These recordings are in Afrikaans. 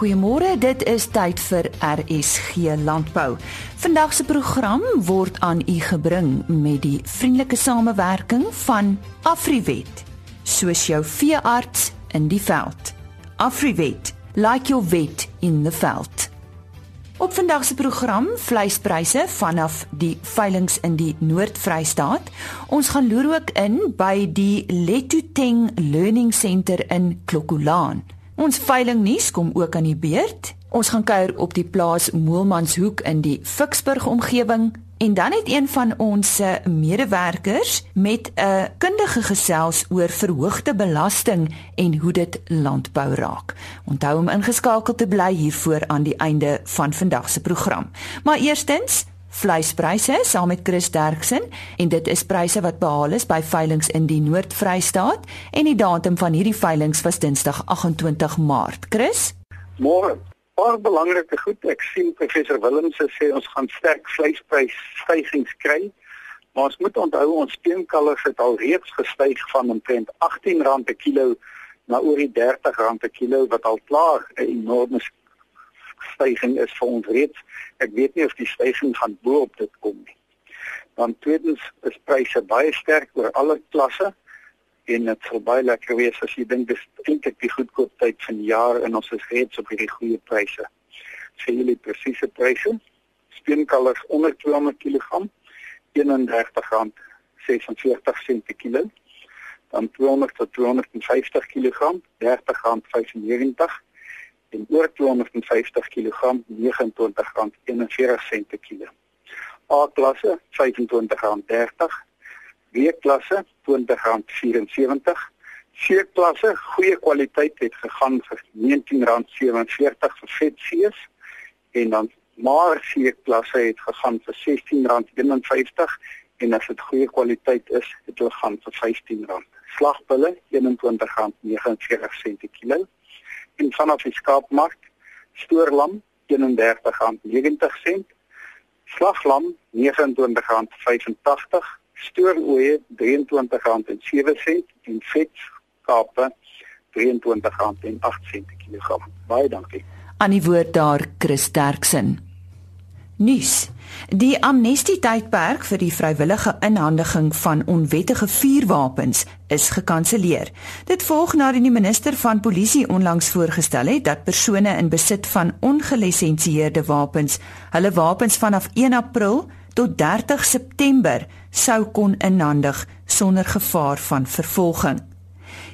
Goeiemôre, dit is tyd vir RSG Landbou. Vandag se program word aan u gebring met die vriendelike samewerking van Afriwet, soos jou veearts in die veld. Afriwet, like your vet in the veld. Op vandag se program vleispryse vanaf die veilinge in die Noord-Vrystaat. Ons gaan loer ook in by die Letuteng Learning Center in Klokkolaan. Ons veiling nuus kom ook aan die beurt. Ons gaan kuier op die plaas Moelmanshoek in die Ficksburg omgewing en dan het een van ons medewerkers met 'n kundige gesels oor verhoogde belasting en hoe dit landbou raak. Onthou om ingeskakel te bly hiervoor aan die einde van vandag se program. Maar eerstens vleispryse saam met Chris Derksen en dit is pryse wat behaal is by veilinge in die Noord-Vrystaat en die datum van hierdie veilinge was Dinsdag 28 Maart. Chris? Môre. Baie belangrike goed. Ek sien professor Willems sê ons gaan sterk vleisprysstygings kry. Maar ons moet onthou ons steenkalvers het al reeds gestyg van omtrent R18 per kilo na oor die R30 per kilo wat al klaar 'n enorme stygings is vir ons reeds. Ek weet nie of die stygings gaan bo op dit kom nie. Dan tweedens is pryse baie sterk oor alle klasse en dit sal baie lekker wees as jy dink dis eintlik die goedkoop tyd van die jaar en ons is reeds op hierdie goeie pryse. Sê julle presiese pryse? Steenkalvers onder 200 kg R31 46 sent per kilo. Dan 200 tot 250 kg R30.95 en oor 250 kg R29.41 per kilo. A klasse R25.30, B klasse R20.74, C klasse goeie kwaliteit het gegaan vir R19.47 vir vetsees en dan maar C klasse het gegaan vir R16.51 en as dit goeie kwaliteit is, het hulle gaan vir R15. Slagbulle R21.49 per kilo en vanaf die skaapmark stoorlam R31.90 slaglam R29.85 stooroeie R23.07 en vetskape R23.08 per kilogram. Baie dankie. Aan die woord daar Chris Terksen. Nuus Die amnestietydperk vir die vrywillige inhandiging van onwettige vuurwapens is gekanselleer. Dit volg nadat die minister van Polisie onlangs voorgestel het dat persone in besit van ongelisensieerde wapens hulle wapens vanaf 1 April tot 30 September sou kon inhandig sonder gevaar van vervolging.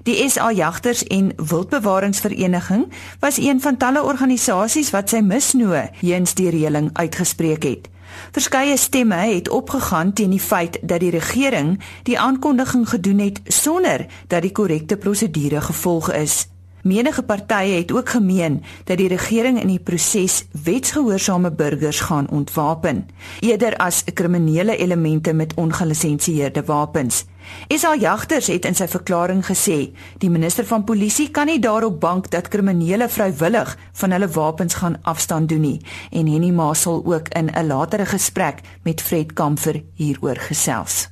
Die SA Jagters en Wildbewaringsvereniging was een van talle organisasies wat sy misnoë heens die reëling uitgespreek het. Verskeie stemme het opgegaan teen die feit dat die regering die aankondiging gedoen het sonder dat die korrekte prosedure gevolg is. Menige partye het ook gemeen dat die regering in die proses wetsgehoorsame burgers gaan ontwapen eerder as kriminele elemente met ongelisensieerde wapens. SA Jagters het in sy verklaring gesê die minister van polisie kan nie daarop bank dat kriminele vrywillig van hulle wapens gaan afstand doen nie en Henny Masel ook in 'n latere gesprek met Fred Kamfer hieroor gesels.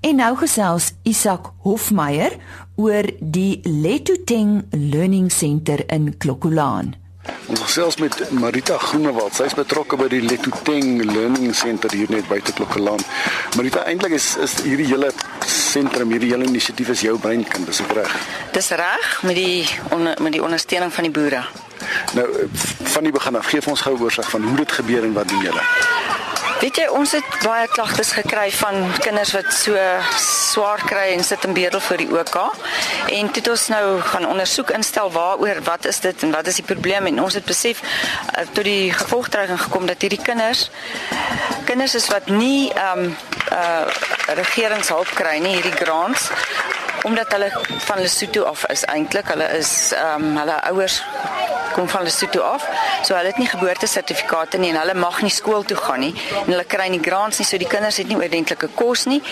En nou gesels Isak Hofmeyer oor die Letuteng Learning Center in Klokkolaan. Ons gesels met Marita Groenewald. Sy is betrokke by die Letuteng Learning Center hier net buite Klokkeland. Marita, eintlik is is hierdie hele sentrum, hierdie hele inisiatief is jou breinkind, dis reg. Dis reg met die on, met die ondersteuning van die boere. Nou van die begin af, gee ons gou oorsig van hoe dit gebeur en wat doen julle? Weet jy, ons het baie klagtes gekry van kinders wat so swaar kry en sit in bedel vir die OK. En toe het ons nou gaan ondersoek instel waaroor wat is dit en wat is die probleem en ons het besef uh, tot die gevolgtrekking gekom dat hierdie kinders kinders is wat nie ehm um, uh regeringshulp kry nie, hierdie grants omdat hulle van Lesotho af is eintlik. Hulle is ehm um, hulle ouers kom van Lesotho af. So hulle het nie geboortesertifikate nie en hulle mag nie skool toe gaan nie en hulle kry nie grants nie. So die kinders het nie ordentlike kos nie.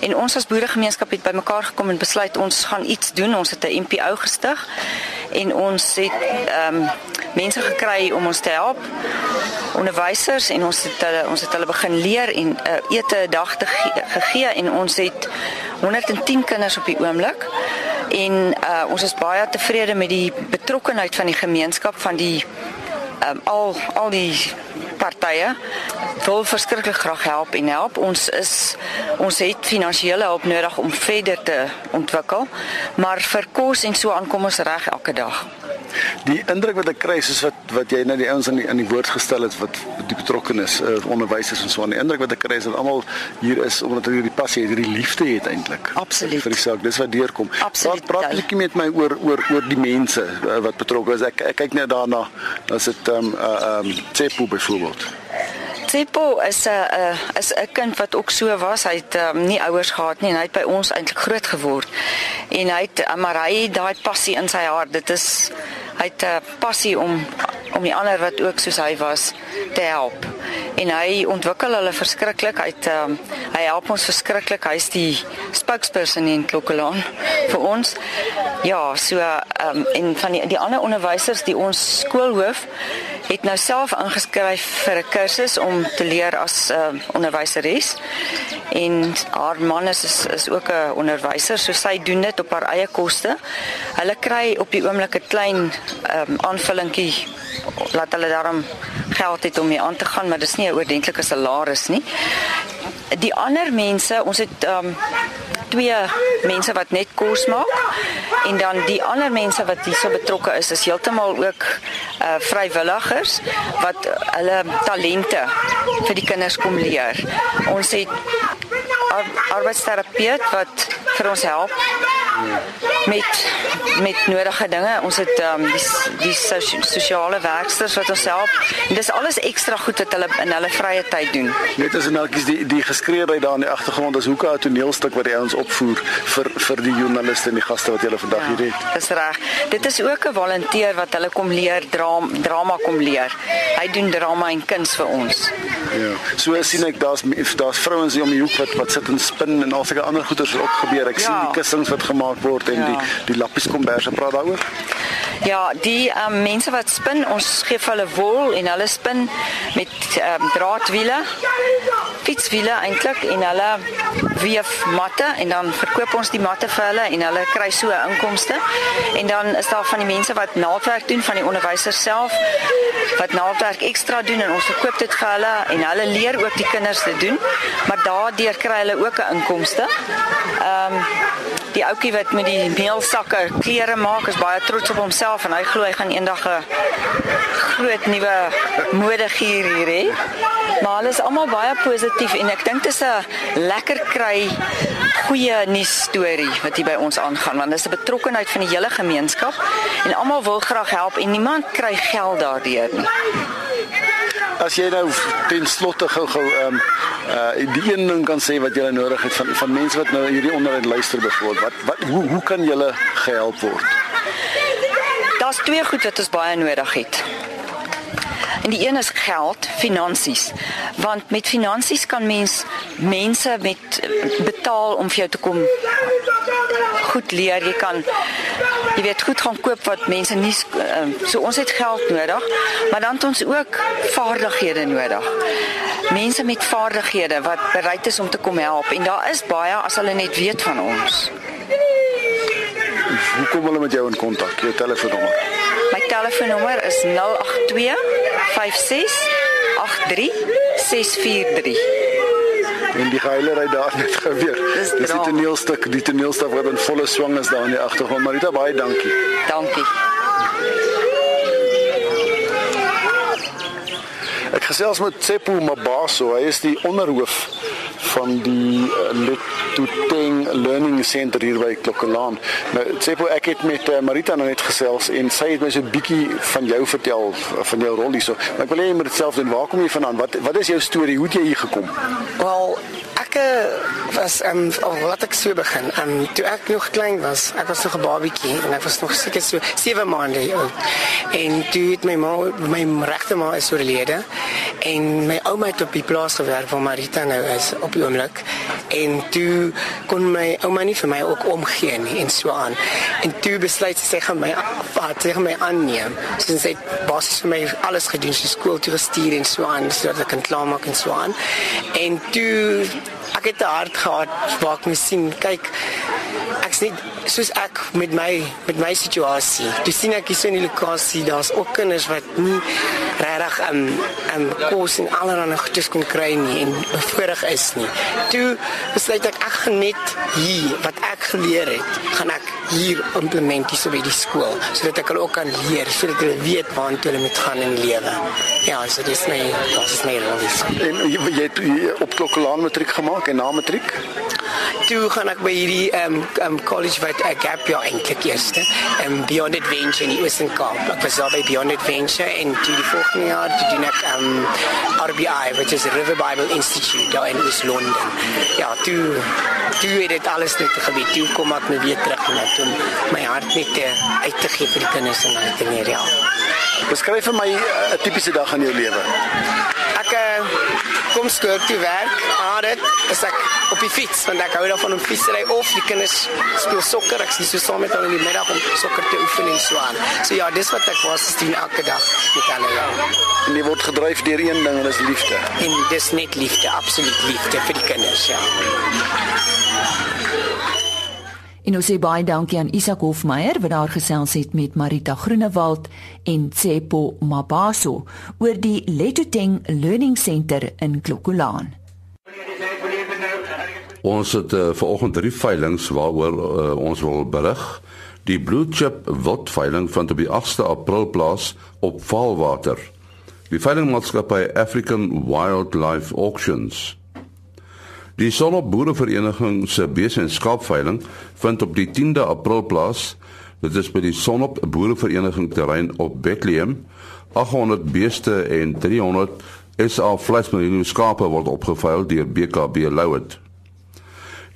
En ons as boeregemeenskap het bymekaar gekom en besluit ons gaan iets doen. Ons het 'n NPO gestig en ons het ehm um, mense gekry om ons te help onderwysers en ons het hulle ons het hulle begin leer en uh, ete 'n dag te gegee en ons het 110 kinders op die oomblik. En uh ons is baie tevrede met die betrokkenheid van die gemeenskap van die um, al al die partye wil verskriklik graag help en help. Ons is ons het finansiële hulp nodig om verder te ontwikkel, maar vir kos en so aankom ons reg elke dag. Die indruk wat ek kry is wat wat jy nou die ouens aan die aan die woord gestel het wat die betrokkenes uh, onderwysers en so aan die indruk wat ek kry is dat almal hier is omdat hulle hierdie passie het, hierdie liefde het eintlik. Absoluut. vir die saak. Dis wat deurkom. Absoluut. Praat praat 'n bietjie met my oor oor oor die mense uh, wat betrokke is. Ek ek kyk net daarna. As dit ehm um, uh, ehm um, Tsepo byvoorbeeld. Tsepo is 'n uh, is 'n kind wat ook so was. Hy het um, nie ouers gehad nie en hy het by ons eintlik groot geword. En hy het maar hy het daai passie in sy hart. Dit is hy het 'n passie om om die ander wat ook soos hy was te help. En hy ontwikkel hulle verskriklik. Hy het um, hy help ons verskriklik. Hy's die spokesperson in Klokkelaan vir ons. Ja, so ehm um, en van die die ander onderwysers, die ons skoolhoof het nou self ingeskryf vir 'n kursus om te leer as 'n uh, onderwyseres. En haar man is is, is ook 'n onderwyser, so sy doen dit op haar eie koste. Hulle kry op die oomblik 'n klein ehm um, aanvullingkie laat hulle daarom geld het om mee aan te gaan, maar dis nie 'n oordentlike salaris nie. Die ander mense, ons het ehm um, twee mense wat net kos maak en dan die ander mense wat hierso betrokke is is heeltemal ook uh vrywilligers wat hulle talente vir die kinders kom leer. Ons het ar arbeidsterapeut wat vir ons help met met nodige dinge. Ons het um, die die sosiale werksters wat ons help. En dis alles ekstra goed wat hulle in hulle vrye tyd doen. Net as eneltjies die die geskreeuheid daar in die agtergrond is hoeka 'n toneelstuk wat die ouens opvoer vir vir die joernaliste en die gaste wat julle vandag ja, hier het. Dis reg. Dit is ook 'n volonteer wat hulle kom leer drama drama kom leer. Hy doen drama en kuns vir ons. Ja. So sien ek daar's daar's vrouens hier om die hoek wat wat sit en spin en al sulke ander goeders wat ook gebeur. Ek ja. sien die kussings wat gemaak word en ja. die die lappies komberse praat daaroor. Ja, die um, mense wat spin, ons gee vir hulle wol en hulle spin met um, draadwiele, fietswiele eintlik en hulle weef matte en dan verkoop ons die matte vir hulle en hulle kry so inkomste. En dan is daar van die mense wat naaldwerk doen van die onderwysers self wat naaldwerk ekstra doen en ons verkoop dit vir hulle en hulle leer ook die kinders te doen, maar daardeur kry hulle ook 'n inkomste. Ehm um, die ouetjie wat met die meelsakke klere maak is baie trots op homself en hy glo hy gaan eendag 'n groot nuwe modegier hier hê. Hulle is almal baie positief en ek dink dit is 'n lekker kry goeie nuus storie wat hier by ons aangaan want dit is 'n betrokkenheid van die hele gemeenskap en almal wil graag help en niemand kry geld daardeur nie. As jy nou ten slotte gou-gou ehm um, uh die een ding kan sê wat jy nodig het van van mense wat nou hierdie onderhoud luister byvoorbeeld wat wat hoe hoe kan jy gehelp word? Daar's twee goed wat ons baie nodig het. En die een is geld, finansies. Want met finansies kan mens mense met betaal om vir jou te kom goed leer. Jy kan jy weet goed gaan koop wat mense nie ehm, so ons het geld nodig, maar dan het ons ook vaardighede nodig. Mense met vaardighede wat bereid is om te kom help en daar is baie as hulle net weet van ons. Hoe kom hulle met jou in kontak? Jou telefoonnommer. My telefoonnommer is 082 56 83 643. En die geilerheid daar net gebeur. Dis, Dis die toneelstuk, die toneelstuk wat in volle swang is daar in die agtergrond. Marita, baie dankie. Dankie. Ek gesels met Tsepo Mabaso. Hy is die onderhoof van die uh, Letuteng Learning Center hier by Klokkelaan. Nou Tsepo ek het met uh, Marita nou net gesels en sy het my so 'n bietjie van jou vertel van jou rol hierso. Maar ek wil hê jy moet dit self doen. Waar kom jy vandaan? Wat wat is jou storie? Hoe het jy hier gekom? Wel, ek eh, was ehm um, laat ek so begin. Ehm um, toe ek nog klein was, ek was nog 'n babietjie en ek was nog seker so 7 maande oud. En toe het my ma my regte ma is oorlede en my ouma het op die plaas gewerk waar Marita nou is op die oomblik. En toe kon my ouma nie vir my ook omgee nie en so aan. En toe besluit sy sy gaan my vat, sy gaan my aanneem. So sy het basies vir my alles gedoen, sy skool toe gestuur en so aan sodat ek kan klaarmaak en so aan. En toe ek het 'n hart gehad waar ek moes sien kyk ek's net soos ek met my met my situasie. Toe sien ek hier so in die lokasie, daar's ook kinders wat nie regtig um um kos en allerlei goedes kon kry nie en bevoorreg is nie. Toe besluit ek ek gaan net hier wat ek geleer het, gaan ek hier implementeer so by die skool sodat ek hulle ook kan leer, sodat hulle weet waartoe hulle moet gaan in die lewe. Ja, so dis my dit is my rol. En jy, jy het jy op Klokkelaan matriek gemaak en na matriek? Toe gaan ek by hierdie um um college wat ek gap jaar eintlik eerste, um Beyond Adventure in die Western Cape. Ek was daar by Beyond Adventure en toe die volgende jaar toe doen ek um RBI, which is River Bible Institute daar in West London. Ja, toe toe het dit alles net gebeur. Toe kom ek nou weer terug na toe my hart net te, uit te gee vir die kinders en hulle te leer ja. Beskryf vir my 'n tipiese dag in jou lewe. Ek uh, kom skool toe werk. Ah, dit is ek op die fiets want ek hou daarvan om fietsry of die kinders speel sokker. Ek sien so saam met hulle in die middag om sokker te oefen en so aan. So ja, dis wat ek was doen elke dag met hulle ja. En jy word gedryf deur een ding en dis liefde. En dis net liefde, absoluut liefde vir die kinders, ja. En ons sê baie dankie aan Isak Hofmeyer wat daar gesels het met Marita Groenewald en Tsepo Mabaso oor die Letoteng Learning Center in Klokkolaan. Ons het uh, vanoggend drie veilinge waaroor uh, ons wil berig. Die Blue Chip Wildveiling vind op die 8de April plaas op Valwater. Die veilingmaatskappy African Wildlife Auctions. Die Sonop Boerevereniging se bes- en skaapveiling vind op die 10de April plaas. Dit is by die Sonop Boerevereniging terrein op Bethlehem. 800 beeste en 300 SA vleismerino skape word opgeveil deur BKB Louet.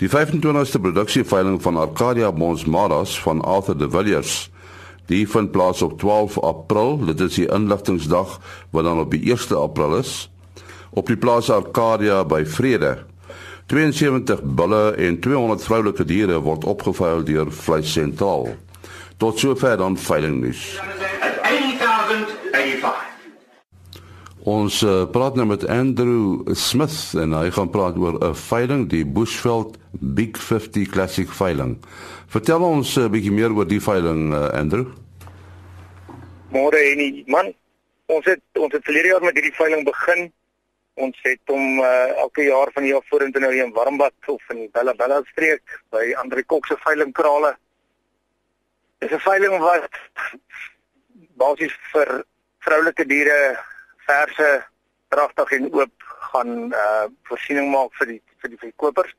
Die 25ste produksieveiling van Arcadia Bonsmaras van Arthur de Villiers die vind plaas op 12 April. Dit is die inligtingsdag wat dan op die 1 April is op die plaas Arcadia by Vrede. 72 bulle en 200 vroulike diere word opgeveil deur Vleis Sentraal. Tot sover dan veilingnuus. 8085. Ons uh, praat nou met Andrew Smith en hy gaan praat oor 'n veiling, die Bushveld Big 50 Classic veiling. Vertel ons 'n uh, bietjie meer oor die veiling, uh, Andrew. Môre en man, ons het ons het verlede jaar met hierdie veiling begin. Ons het hom uh, elke jaar van die jaar vorentoe nou hier in Warmbad of in Bella Bella streek by Andre Kok se veilingkrale. Dis 'n veiling wat basies vir vroulike diere verse dragtig en oop gaan uh voorsiening maak vir die vir die verkopers.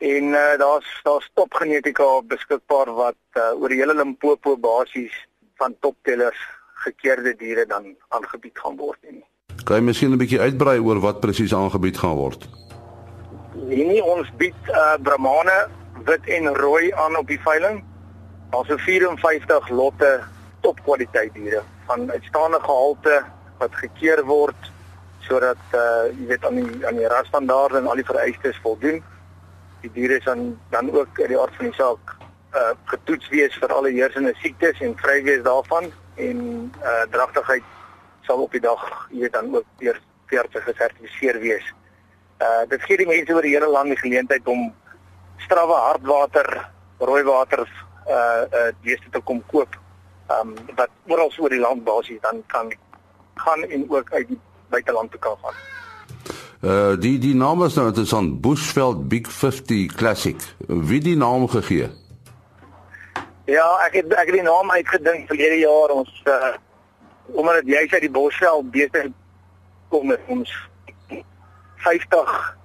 En uh daar's daar's topgenetika beskikbaar wat uh, oor die hele Limpopo basies van toptellers gekeerde diere dan aangebied gaan word nie. Kan jy miskien 'n bietjie uitbrei oor wat presies aangebied gaan word? Nee, nie ons bied uh Brahmane wit en rooi aan op die veiling. Daar's so 54 lotte topkwaliteit diere van uitstaande gehalte wat gekeer word sodat uh jy weet aan die aan die rasstandaarde en al die vereistes voldoen. Die diere is dan dan ook uit die aard van die saak uh getoets wees vir alle heersende siektes en vry wees daarvan en uh dragtigheid sal op die dag jy weet dan ook deur veerte gesertifiseer wees. Uh dit gee die mense oor die hele land die geleentheid om strawwe hardwater, rooi water uh uh beeste te kom koop. Um wat oral oor die land basies dan kan gaan en ook uit die buiteland toe kan gaan. Uh die die naam is nou interessant, Bushveld Big 50 Classic. Wie die naam gegee? Ja, ek het ek het die naam uitgedink verlede jaar ons uh omdat dit juis uit die Bosveld beeste kom ons 50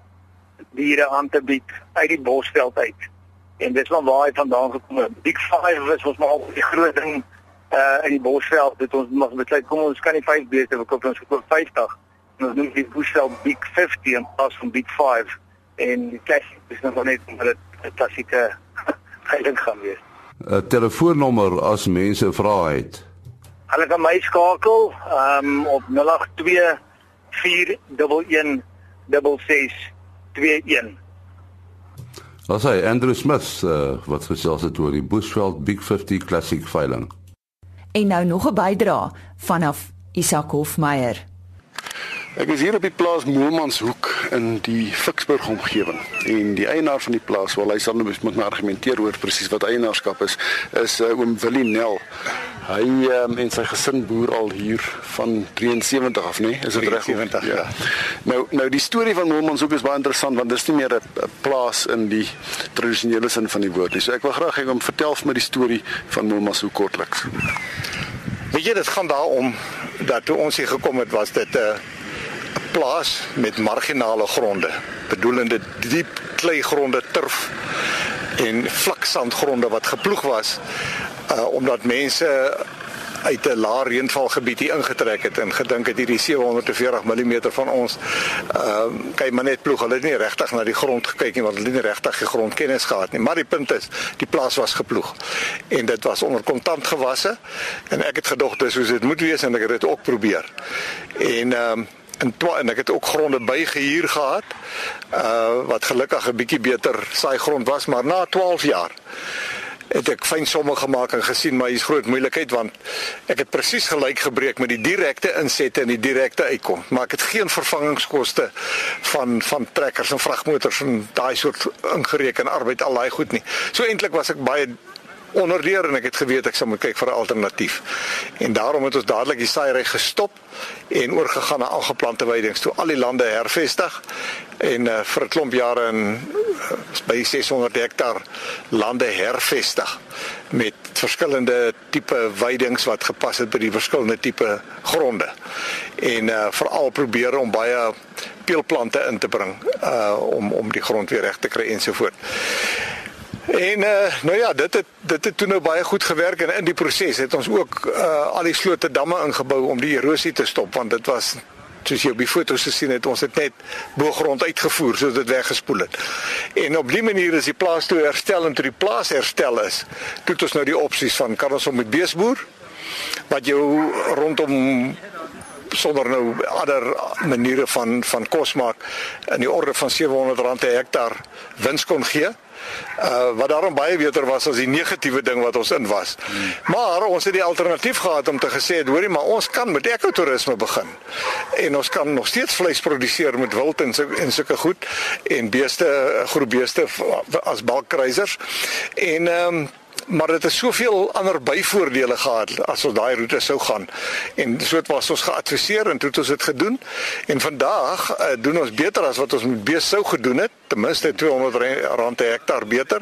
diere aan te bied uit die Bosveld uit. En dis van waar hy vandaan gekom het. Big 5 was ons maar al die groot ding uh in die Bosveld het ons mag besluit kom ons kan nie 5 beeste verkoop ons verkoop 50 en ons doen die Bosveld Big 50 in plaas van Big 5 en die klassiek is nog net omdat dit 'n klassieke veiling gaan wees. 'n Telefoonnommer as mense vra het. Hulle kan my skakel um op 082 411 6621. Ons sê Andrew Smith uh, wat gesels het oor die Bushveld Big 50 Classic veiling. En nou nog 'n bydra vanaf Isak Hofmeyer. Ek is hier op die plaas Moelmanshoek in die Ficksburg omgewing en die eienaar van die plaas, wel hy sal nou moet maar argumenteer oor presies wat eienaarskap is, is uh, oom Willie Nel. Hy um, en sy gesin boer al hier van 73 af, nee, is dit reg? 73, ja. Nou nou die storie van Moelmanshoek is baie interessant want dis nie meer 'n plaas in die tradisionele sin van die woord nie. So ek wil graag hê om vertel vir my die storie van Moelmanshoek kortliks. Weet jy dit gaan daaroor dat toe ons hier gekom het was dit 'n uh, plaas met marginale gronde, bedoelende diep kleigronde, turf en vlaksandgronde wat geploeg was uh omdat mense uit 'n lae reënvalgebied hier ingetrek het en gedink het hierdie 740 mm van ons ehm uh, kyk maar net ploeg hulle het nie regtig na die grond gekyk nie want hulle het nie regtig die grondkennis gehad nie. Maar die punt is die plaas was geploeg en dit was onder kontant gewasse en ek het gedog dis hoe dit moet wees en ek het dit ook probeer. En ehm um, en twa, en ek het ook gronde bygehuur gehad uh wat gelukkig 'n bietjie beter saai grond was maar na 12 jaar het ek fyn somme gemaak en gesien maar hier's groot moeilikheid want ek het presies gelyk gebreek met die direkte insette en die direkte uitkom. Maar ek het geen vervangingskoste van van trekkers en vragmotors en daai soort ingereken arbeid al daai goed nie. So eintlik was ek baie onderdeur en ek het geweet ek sou moet kyk vir 'n alternatief. En daarom het ons dadelik die saaiery gestop en oorgegaan na aangeplante weidings toe al die lande hervestig en uh, vir 'n klomp jare in uh, by 600 hektaar lande hervestig met verskillende tipe weidings wat gepas het by die verskillende tipe gronde. En uh, veral probeer om baie peelplante in te bring uh om om die grond weer reg te kry ensovoorts. En uh, nou ja, dit het dit het toe nou baie goed gewerk en in die proses het ons ook uh, al die slote damme ingebou om die erosie te stop want dit was soos jy op die foto's gesien het, ons het net boergrond uitgevoer sodat dit weggespoel het. En op die manier is die plaas toe herstel en toe die plaas herstel is, toe het ons nou die opsies van kan ons om met beesboer wat jou rondom sonder nou ander maniere van van kos maak in die orde van 700 rand per hektaar wins kon gee uh, wat daarom baie beter was as die negatiewe ding wat ons in was. Hmm. Maar ons het die alternatief gehad om te gesê, hoorie, maar ons kan met ekotourisme begin. En ons kan nog steeds vleis produseer met wild en so en sulke goed en beeste groep beeste as balkruisers. En ehm um, maar dit het soveel ander byvoordele gehad as ons daai roete sou gaan. En so het was ons geadviseer en toe het ons dit gedoen. En vandag uh, doen ons beter as wat ons met bees sou gedoen het, ten minste 200 rand per hektaar beter.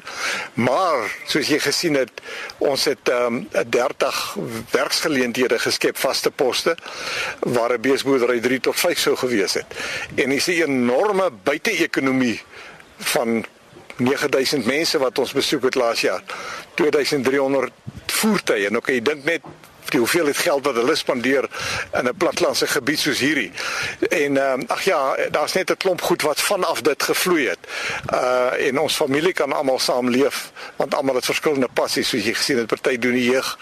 Maar soos jy gesien het, ons het um, ehm, 30 werksgeleenthede geskep vaste poste waar 'n beesboerdery 3 tot 5 sou gewees het. En dis 'n enorme buite-ekonomie van 9000 mense wat ons besoek het laas jaar. 2300 voertuie. Nou kan jy dink net die hoeveelheid geld wat hulle spandeer in 'n platlandse gebied soos hierdie. En ehm um, ag ja, daar's net 'n klomp goed wat vanaf dit gevloei het. Uh en ons familie kan almal saam leef want almal het verskillende passies soos jy gesien het party doen die jeug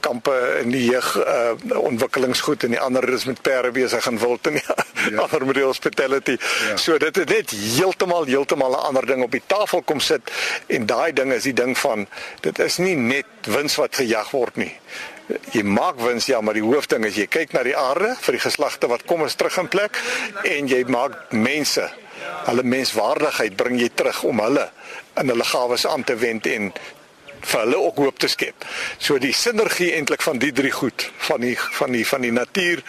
kampe in die jeug uh ontwikkelingsgoed en die ander is met perde besig en wild en ja, ja. ander met hospitality. Ja. So dit het net heeltemal heeltemal 'n ander ding op die tafel kom sit en daai ding is die ding van dit is nie net wins wat gejag word nie jy maak wins ja, maar die hoofding is jy kyk na die aarde vir die geslagte wat kom ons terug in plek en jy maak mense hulle menswaardigheid bring jy terug om hulle in hulle gawes aan te wend en vir hulle ook hoop te skep. So die sinergie eintlik van die drie goed van die van die van die natuur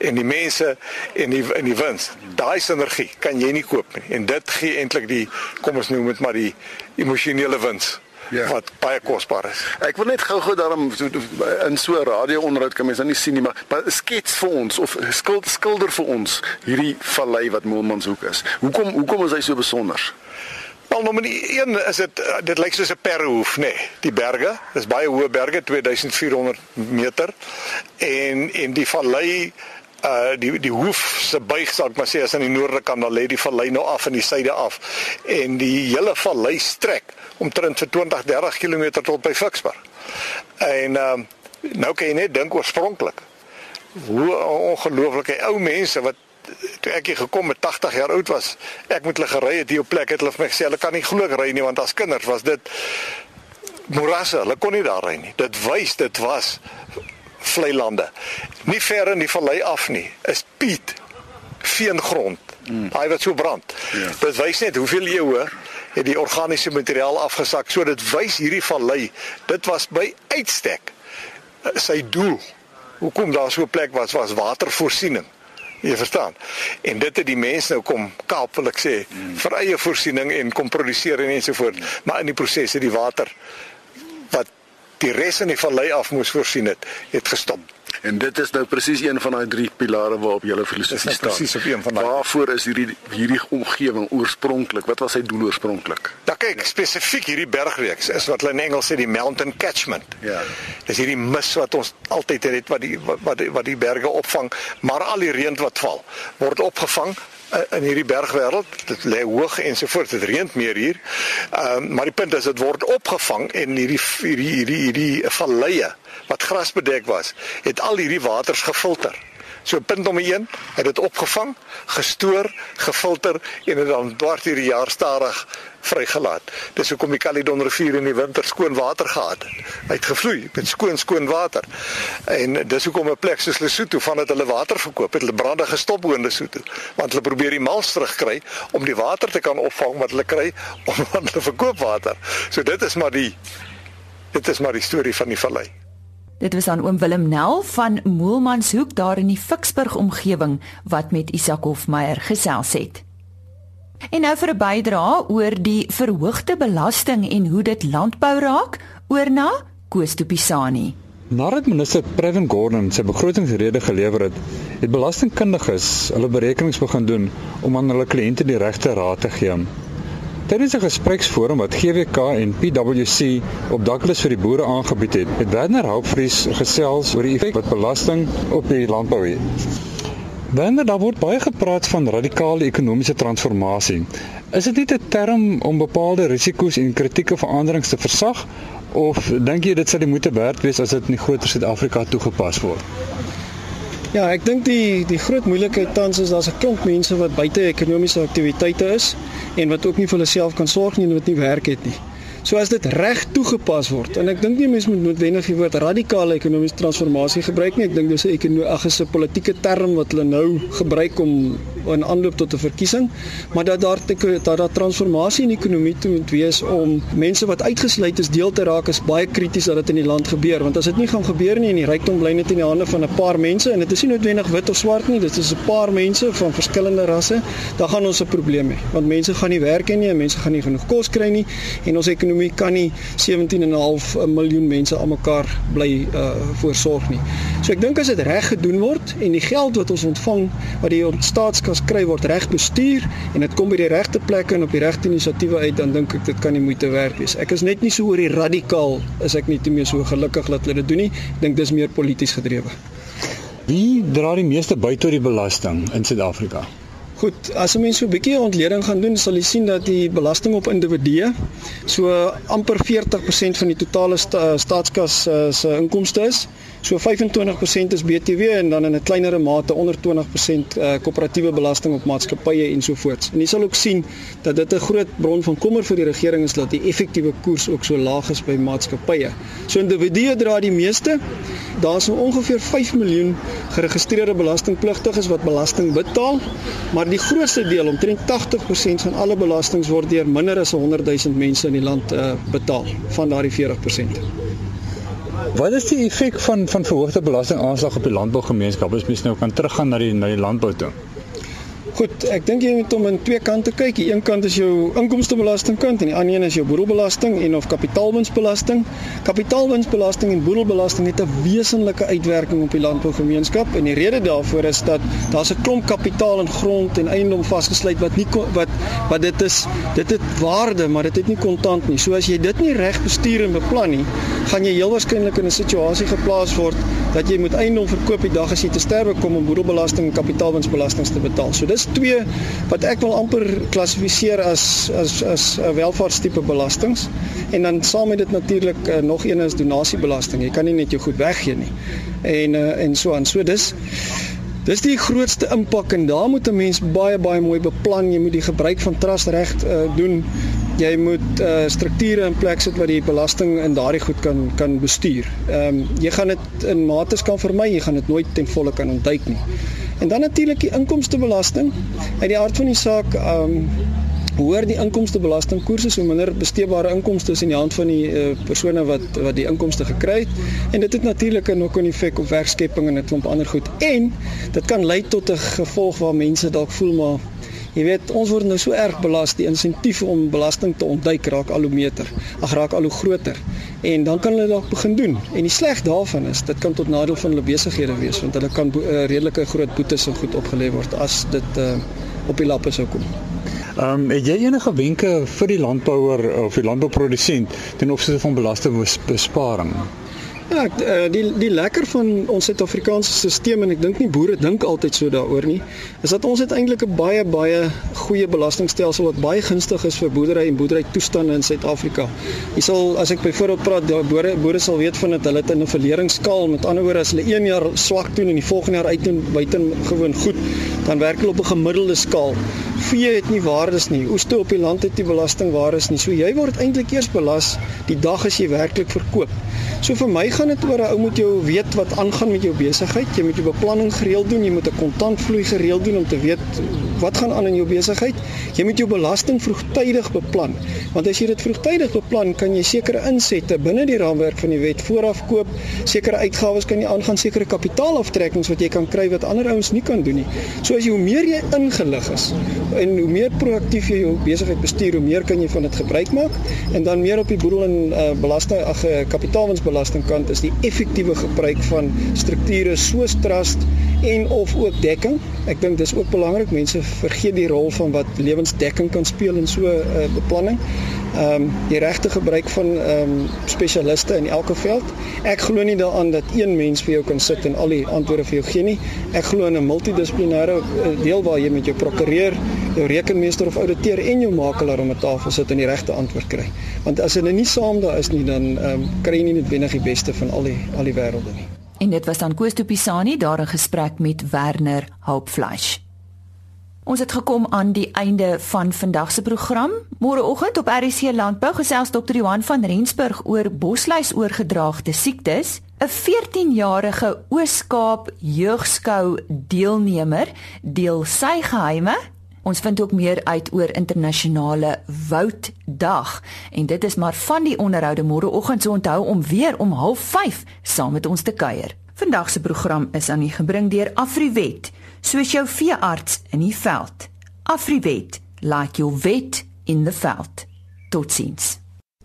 en die mense en die in die wins. Daai sinergie kan jy nie koop nie. En dit gee eintlik die kom ons noem dit maar die emosionele wins ja. wat baie kosbaar is. Ek wil net gou-gou daarom in so 'n radio-onderhoud kan mense nou nie sien nie, maar, maar skets vir ons of skild, skilder vir ons hierdie vallei wat Moelmanshoek is. Hoekom hoekom is hy so besonder? Wel nommer 1 is dit dit lyk soos 'n perhoef, nê. Nee, die berge, dis baie hoë berge, 2400 meter en en die vallei uh die die hoof se buig sal ek maar sê as aan die noorde kant dan lê die vallei nou af in die suide af en die hele vallei strek omtrent vir 20 30 km tot by Ficksburg. En ehm uh, nou kan jy net dink oorspronklik hoe ongelooflike ou mense wat toe ek hier gekom met 80 jaar oud was, ek moet hulle gery het hier op plek het hulle vir my gesê hulle kan nie glo ek ry nie want as kinders was dit morasse, hulle kon nie daar ry nie. Dit wys dit was vlei lande. Nie ver in die vallei af nie is Piet veengrond. Mm. Daai wat so brand. Ja. Dit wys net hoeveel eeue het die organiese materiaal afgesak. So dit wys hierdie vallei. Dit was by uitstek uh, sy doel. Hoekom daar so 'n plek was was watervoorsiening. Jy verstaan. En dit het die mense nou kom kaap wil ek sê mm. vir eie voorsiening en kom produseer en ensovoort. Maar in die proses het die water wat die res in die vallei af moes voorsien het, het gestop. En dit is nou presies een van daai drie pilare waarop julle filosofie nou staan. presies op een van daai. Waarvoor is hierdie hierdie omgewing oorspronklik? Wat was sy doel oorspronklik? Dan kyk spesifiek hierdie bergreeks is wat hulle in Engels sê die mountain catchment. Ja. Dis hierdie mis wat ons altyd het wat die wat wat die, wat die berge opvang, maar al die reën wat val word opgevang in hierdie bergwêreld. Dit lê hoog en so voort. Dit reën meer hier. Ehm uh, maar die punt is dit word opgevang en hierdie hierdie hierdie hierdie valleie wat grasbedek was, het al hierdie waters gefilter. So punt nommer 1, het dit opgevang, gestoor, gefilter en dit dan dwars hierdie jaar stadig vrygelaat. Dis hoekom die Caledon rivier in die winter skoon water gehad het. Hy het gevloei met skoon skoon water. En dis hoekom 'n plek soos Lesotho vandat hulle water verkoop het, hulle brande gestop in Lesotho, want hulle probeer die mals terugkry om die water te kan opvang wat hulle kry om hulle verkoop water. So dit is maar die dit is maar die storie van die vallei. Dit was aan oom Willem Nel van Moelmanshoek daar in die Ficksburg omgewing wat met Isak Hofmeyer gesels het. En nou vir 'n bydrae oor die verhoogde belasting en hoe dit landbou raak, oor na Koos de Pisani. Nadat minister Previn Gordhan sy begrotingsrede gelewer het, het belastingkundiges hulle berekenings begin doen om aan hulle kliënte die regte raad te gee. Tydens 'n gespreksforum wat GWK en PwC op Douglas vir die boere aangebied het, het Werner Houpvries gesels oor die effek wat belasting op die landbou het. Wanneer daar word baie gepraat van radikale ekonomiese transformasie, is dit nie 'n term om bepaalde risiko's en kritieke veranderings te versag of dink jy dit sal die moeite werd wees as dit in groter Suid-Afrika toegepas word? Ja, ek dink die die groot moeilikheid tans is daar's 'n klomp mense wat buite ekonomiese aktiwiteite is en wat ook nie vir hulle self kan sorg nie en wat nie werk het nie. So as dit reg toegepas word en ek dink nie mense moet noodwendig die woord radikale ekonomiese transformasie gebruik nie. Ek dink dis 'n ekonomiese politieke term wat hulle nou gebruik om in aanloop tot 'n verkiesing, maar dat daar dat daar transformasie in die ekonomie toe moet wees om mense wat uitgesluit is deel te raak is baie krities dat dit in die land gebeur want as dit nie gaan gebeur nie en die rykdom bly net in die hande van 'n paar mense en dit is nie noodwendig wit of swart nie, dit is 'n paar mense van verskillende rasse, dan gaan ons 'n probleem hê want mense gaan nie werk hê nie en mense gaan nie genoeg kos kry nie en ons ekonomie kan nie 17.5 miljoen mense almekaar bly uh voorsorg nie. So ek dink as dit reg gedoen word en die geld wat ons ontvang wat die staatskas ons kry word reg bestuur en dit kom by die regte plekke en op die regte inisiatiewe uit dan dink ek dit kan nie moeite werd wees. Ek is net nie so oor die radikaal is ek nie te meer so gelukkig dat hulle dit doen nie. Ek dink dis meer polities gedrewe. Wie dra die meeste by tot die belasting in Suid-Afrika? Goed, as 'n mens so 'n bietjie ontleding gaan doen, sal jy sien dat die belasting op individue so amper 40% van die totale sta staatskas uh, se inkomste is. So 25% is BTW en dan in 'n kleinere mate onder 20% uh, koöperatiewe belasting op maatskappye ensovoorts. En jy sal ook sien dat dit 'n groot bron van kommer vir die regering is dat die effektiewe koers ook so laag is by maatskappye. So individue dra die meeste. Daar's so ongeveer 5 miljoen geregistreerde belastingpligtiges wat belasting betaal, maar die grootste deel, omtrent 80% van alle belastings word deur minder as 100 000 mense in die land uh, betaal van daardie 40%. Wat is die effek van van verhoogde belastingaanslag op die landbougemeenskap as mens nou kan teruggaan na die na die landbou toe? Goed, ek dink jy moet hom aan twee kante kyk. Die een kant is jou inkomstebelastingkant en die ander een is jou boedelbelasting en of kapitaalwinsbelasting. Kapitaalwinsbelasting en boedelbelasting het 'n wesenlike uitwerking op die landbougemeenskap en die rede daarvoor is dat daar's 'n klomp kapitaal in grond en eiendom vasgesluit wat nie wat wat dit is, dit het waarde, maar dit het nie kontant nie. So as jy dit nie reg bestuur en beplan nie, gaan jy heel waarskynlik in 'n situasie geplaas word dat jy moet eiendom verkoop die dag as jy te sterwe kom om boedelbelasting en kapitaalwinsbelasting te betaal. So dis twee wat ek wil amper klassifiseer as as as 'n welvaartstipe belastings en dan saam met dit natuurlik uh, nog een is donasiebelasting. Jy kan nie net jou goed weggee nie. En uh, en so aan. So dis Dis die grootste impak en daar moet 'n mens baie baie mooi beplan. Jy moet die gebruik van trust reg uh, doen. Jy moet uh, strukture in plek sit wat die belasting in daardie goed kan kan bestuur. Ehm um, jy gaan dit in mates kan vermy, jy gaan dit nooit ten volle kan ontduik nie. En dan natuurlik die inkomstebelasting. Uit die aard van die saak, ehm um, hoër die inkomstebelastingkoerse so minder besteedbare inkomste is in die hand van die uh, persone wat wat die inkomste gekry het en dit het natuurlik 'n knock-on effek op werkskepping en 'n klomp ander goed en dit kan lei tot 'n gevolg waar mense dalk voel maar Jy weet, ons word nou so erg belas, die insentief om belasting te ontduik raak al hoe meter, ag raak al hoe groter. En dan kan hulle dalk begin doen. En die sleg daarvan is, dit kan tot nadeel van hulle besighede wees want hulle kan uh, redelike groot boetes en goed opgelê word as dit uh, op die lappe sou kom. Ehm um, het jy enige wenke vir die landbouer of die landbouprodusent ten opsigte van belastingbesparing? Ja, eh, die die lekker van ons Suid-Afrikaanse stelsel en ek dink nie boere dink altyd so daaroor nie, is dat ons het eintlik 'n baie baie goeie belastingstelsel wat baie gunstig is vir boerdery en boerdery toestande in Suid-Afrika. Jy sal as ek byvoorbeeld praat, die boere boere sal weet van dit, hulle het 'n verleringskaal, met ander woorde as hulle 1 jaar swak doen en die volgende jaar uitdoen buitengewoon goed, dan werk hulle op 'n gemiddelde skaal. Vee het nie waardes nie. Oeste op die land het nie belastingwaardes nie. So jy word eintlik eers belas die dag as jy werklik verkoop. So vir my gaan dit oor 'n ou moet jou weet wat aangaan met jou besigheid. Jy moet jou beplanning gereeld doen, jy moet 'n kontantvloei gereeld doen om te weet wat gaan aan in jou besigheid. Jy moet jou belasting vroegtydig beplan. Want as jy dit vroegtydig beplan, kan jy sekere insette binne die raamwerk van die wet vooraf koop, sekere uitgawes kan jy aangaan, sekere kapitaalaftrekkings wat jy kan kry wat ander ouens nie kan doen nie. So as jy hoe meer jy ingelig is en hoe meer proaktief jy jou besigheid bestuur, hoe meer kan jy van dit gebruik maak en dan meer op die boedel en uh, belasting ag uh, kapitaalwinsbelastingkant is die effektiewe gebruik van strukture soos trust en of ook dekking. Ek dink dis ook belangrik. Mense vergeet die rol van wat lewensdekking kan speel in so 'n uh, eh, beplanning. Ehm um, die regte gebruik van ehm um, spesialiste in elke veld. Ek glo nie daaraan dat een mens vir jou kan sit en al die antwoorde vir jou gee nie. Ek glo in 'n multidissiplinêre eh, deel waar jy met jou prokureur, jou rekenmeester of ouditeur en jou makelaar om 'n tafel sit en die regte antwoord kry. Want as hulle nie saam daar is nie, dan ehm um, kry jy nie noodwendig die beste van al die al die wêrelde nie. En dit was dan Koos de Pisani daar in gesprek met Werner Hoopfleisch. Ons het gekom aan die einde van vandag se program. Môreoggend op RC Landbou gesels Dr. Johan van Rensburg oor bosluis oorgedraagde siektes. 'n 14-jarige Oos-Kaap jeugskou deelnemer deel sy geheime Ons vind ook meer uit oor internasionale wouddag en dit is maar van die onderhoude môreoggend so onthou om weer om 05:30 saam met ons te kuier. Vandag se program is aan u gebring deur Afriwet, soos jou veearts in die veld. Afriwet, like your vet in the veld. Totsiens.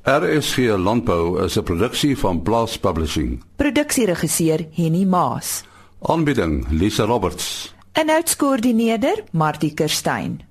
RSG Landbou is 'n produksie van Blast Publishing. Produksieregisseur Henny Maas. Aanbieding Lisa Roberts. En uitskoördineerder Martie Kerstyn.